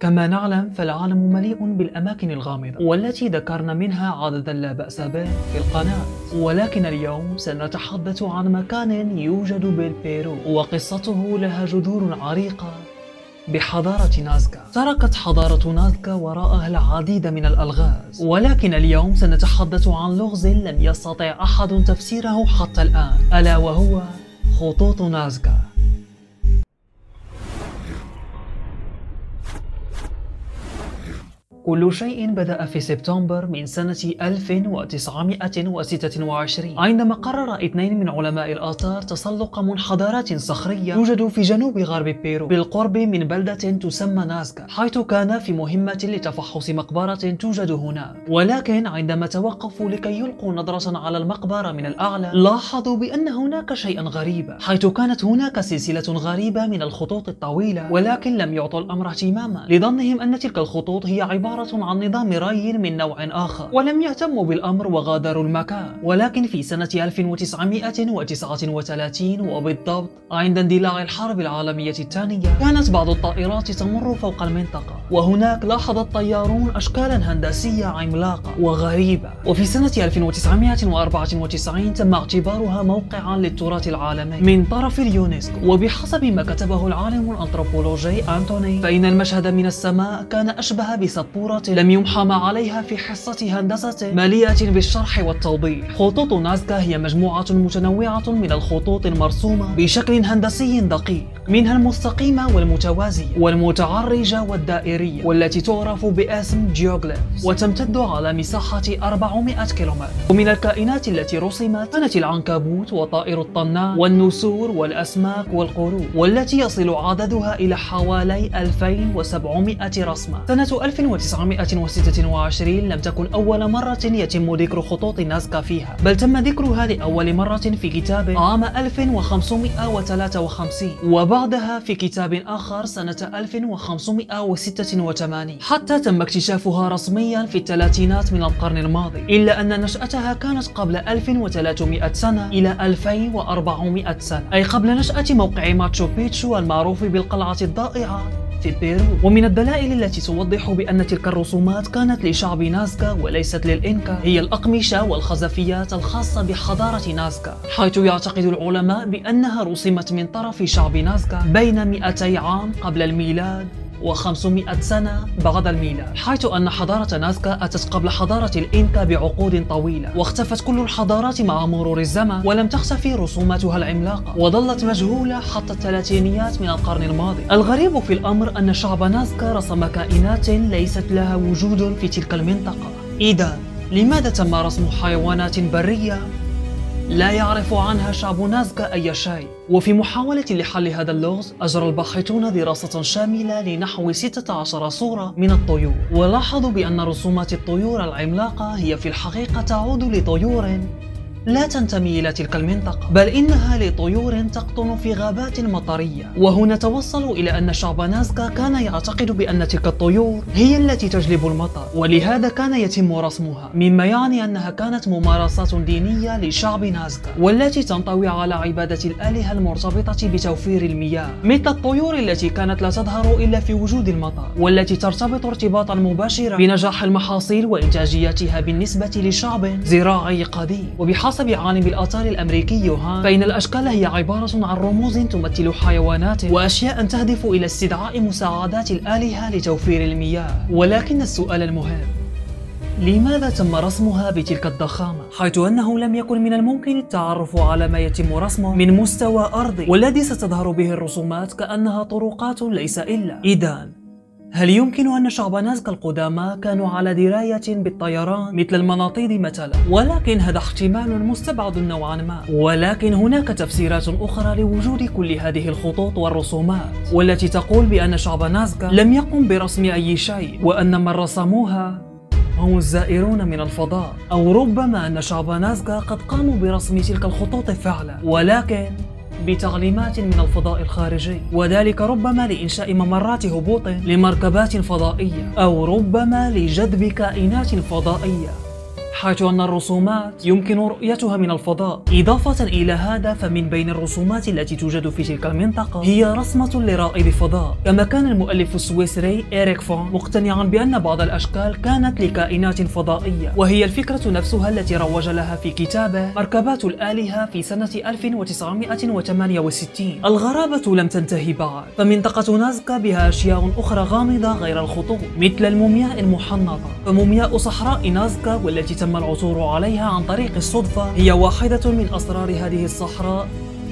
كما نعلم فالعالم مليء بالأماكن الغامضة والتي ذكرنا منها عددا لا بأس به في القناة. ولكن اليوم سنتحدث عن مكان يوجد بالبيرو وقصته لها جذور عريقة بحضارة نازكا. تركت حضارة نازكا وراءها العديد من الألغاز. ولكن اليوم سنتحدث عن لغز لم يستطع أحد تفسيره حتى الآن ألا وهو خطوط نازكا. كل شيء بدأ في سبتمبر من سنة 1926 عندما قرر اثنين من علماء الآثار تسلق منحدرات صخرية توجد في جنوب غرب بيرو بالقرب من بلدة تسمى نازكا حيث كان في مهمة لتفحص مقبرة توجد هناك. ولكن عندما توقفوا لكي يلقوا نظرة على المقبرة من الأعلى لاحظوا بأن هناك شيئا غريبا حيث كانت هناك سلسلة غريبة من الخطوط الطويلة ولكن لم يعطوا الأمر اهتماما لظنهم أن تلك الخطوط هي عبارة عبارة عن نظام ري من نوع آخر. ولم يهتموا بالأمر وغادروا المكان. ولكن في سنة 1939 وبالضبط عند اندلاع الحرب العالمية الثانية كانت بعض الطائرات تمر فوق المنطقة. وهناك لاحظ الطيارون أشكالا هندسية عملاقة وغريبة. وفي سنة 1994 تم اعتبارها موقعا للتراث العالمي من طرف اليونسكو. وبحسب ما كتبه العالم الأنثروبولوجي أنتوني فإن المشهد من السماء كان أشبه بسبورة صورة لم يمحى عليها في حصة هندسة مليئة بالشرح والتوضيح. خطوط نازكا هي مجموعة متنوعة من الخطوط المرسومة بشكل هندسي دقيق. منها المستقيمة والمتوازية والمتعرجة والدائرية والتي تعرف باسم geoglyphs وتمتد على مساحة 400 كيلومتر. ومن الكائنات التي رسمت كانت العنكبوت وطائر الطنان والنسور والأسماك والقرود والتي يصل عددها إلى حوالي 2700 رسمة. سنة 1900 1926 لم تكن أول مرة يتم ذكر خطوط نازكا فيها. بل تم ذكرها لأول مرة في كتاب عام 1553 وبعدها في كتاب آخر سنة 1586 حتى تم اكتشافها رسميا في الثلاثينات من القرن الماضي. إلا أن نشأتها كانت قبل 1300 سنة إلى 2400 سنة. أي قبل نشأة موقع ماتشو بيتشو المعروف بالقلعة الضائعة. في بيرو ومن الدلائل التي توضح بأن تلك الرسومات كانت لشعب نازكا وليست للإنكا هي الأقمشة والخزفيات الخاصة بحضارة نازكا حيث يعتقد العلماء بأنها رسمت من طرف شعب نازكا بين 200 عام قبل الميلاد و500 سنة بعد الميلاد حيث أن حضارة نازكا أتت قبل حضارة الإنكا بعقود طويلة. واختفت كل الحضارات مع مرور الزمن ولم تختفي رسوماتها العملاقة. وظلت مجهولة حتى الثلاثينيات من القرن الماضي. الغريب في الأمر أن شعب نازكا رسم كائنات ليست لها وجود في تلك المنطقة. إذا لماذا تم رسم حيوانات برية؟ لا يعرف عنها شعب نازكا أي شيء. وفي محاولة لحل هذا اللغز أجرى الباحثون دراسة شاملة لنحو 16 صورة من الطيور. ولاحظوا بأن رسومات الطيور العملاقة هي في الحقيقة تعود لطيور. لا تنتمي إلى تلك المنطقة بل إنها لطيور تقطن في غابات مطرية. وهنا توصلوا إلى أن شعب نازكا كان يعتقد بأن تلك الطيور هي التي تجلب المطر ولهذا كان يتم رسمها مما يعني أنها كانت ممارسات دينية لشعب نازكا والتي تنطوي على عبادة الآلهة المرتبطة بتوفير المياه. مثل الطيور التي كانت لا تظهر إلا في وجود المطر والتي ترتبط ارتباطا مباشرا بنجاح المحاصيل وإنتاجيتها بالنسبة لشعب زراعي قديم. وبحسب بحسب عالم الآثار الأمريكي يوهان فإن الأشكال هي عبارة عن رموز تمثل حيوانات وأشياء تهدف إلى استدعاء مساعدات الآلهة لتوفير المياه ولكن السؤال المهم لماذا تم رسمها بتلك الضخامة؟ حيث أنه لم يكن من الممكن التعرف على ما يتم رسمه من مستوى أرضي والذي ستظهر به الرسومات كأنها طرقات ليس إلا إذا هل يمكن أن شعب نازكا القدامى كانوا على دراية بالطيران مثل المناطيد مثلا؟ ولكن هذا احتمال مستبعد نوعا ما. ولكن هناك تفسيرات أخرى لوجود كل هذه الخطوط والرسومات والتي تقول بأن شعب نازكا لم يقم برسم أي شيء وأن من رسموها هم الزائرون من الفضاء. أو ربما أن شعب نازكا قد قاموا برسم تلك الخطوط فعلا. ولكن بتعليمات من الفضاء الخارجي وذلك ربما لإنشاء ممرات هبوط لمركبات فضائية أو ربما لجذب كائنات فضائية. حيث أن الرسومات يمكن رؤيتها من الفضاء. إضافة إلى هذا فمن بين الرسومات التي توجد في تلك المنطقة هي رسمة لرائد فضاء. كما كان المؤلف السويسري إيريك فون مقتنعا بأن بعض الأشكال كانت لكائنات فضائية وهي الفكرة نفسها التي روج لها في كتابه مركبات الآلهة في سنة 1968 الغرابة لم تنتهي بعد فمنطقة نازكا بها أشياء أخرى غامضة غير الخطوط مثل المومياء المحنطة. فمومياء صحراء نازكا والتي تم العثور عليها عن طريق الصدفة هي واحدة من أسرار هذه الصحراء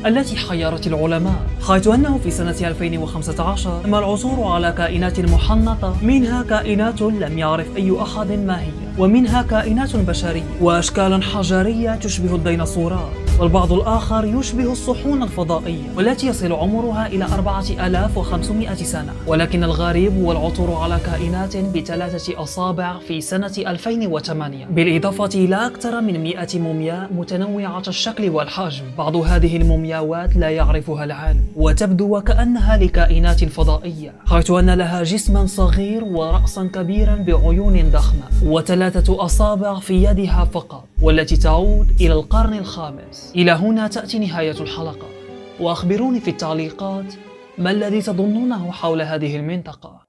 التي حيرت العلماء. حيث أنه في سنة 2015 تم العثور على كائنات محنطة منها كائنات لم يعرف أي أحد ما هي ومنها كائنات بشرية وأشكال حجرية تشبه الديناصورات. والبعض الآخر يشبه الصحون الفضائية والتي يصل عمرها إلى 4500 سنة. ولكن الغريب هو العثور على كائنات بثلاثة أصابع في سنة 2008 بالإضافة إلى أكثر من 100 مومياء متنوعة الشكل والحجم. بعض هذه المومياوات لا يعرفها العلم وتبدو وكأنها لكائنات فضائية حيث أن لها جسما صغير ورأسا كبيرا بعيون ضخمة وثلاثة أصابع في يدها فقط. والتي تعود إلى القرن الخامس. إلى هنا تأتي نهاية الحلقة. وأخبروني في التعليقات ما الذي تظنونه حول هذه المنطقة.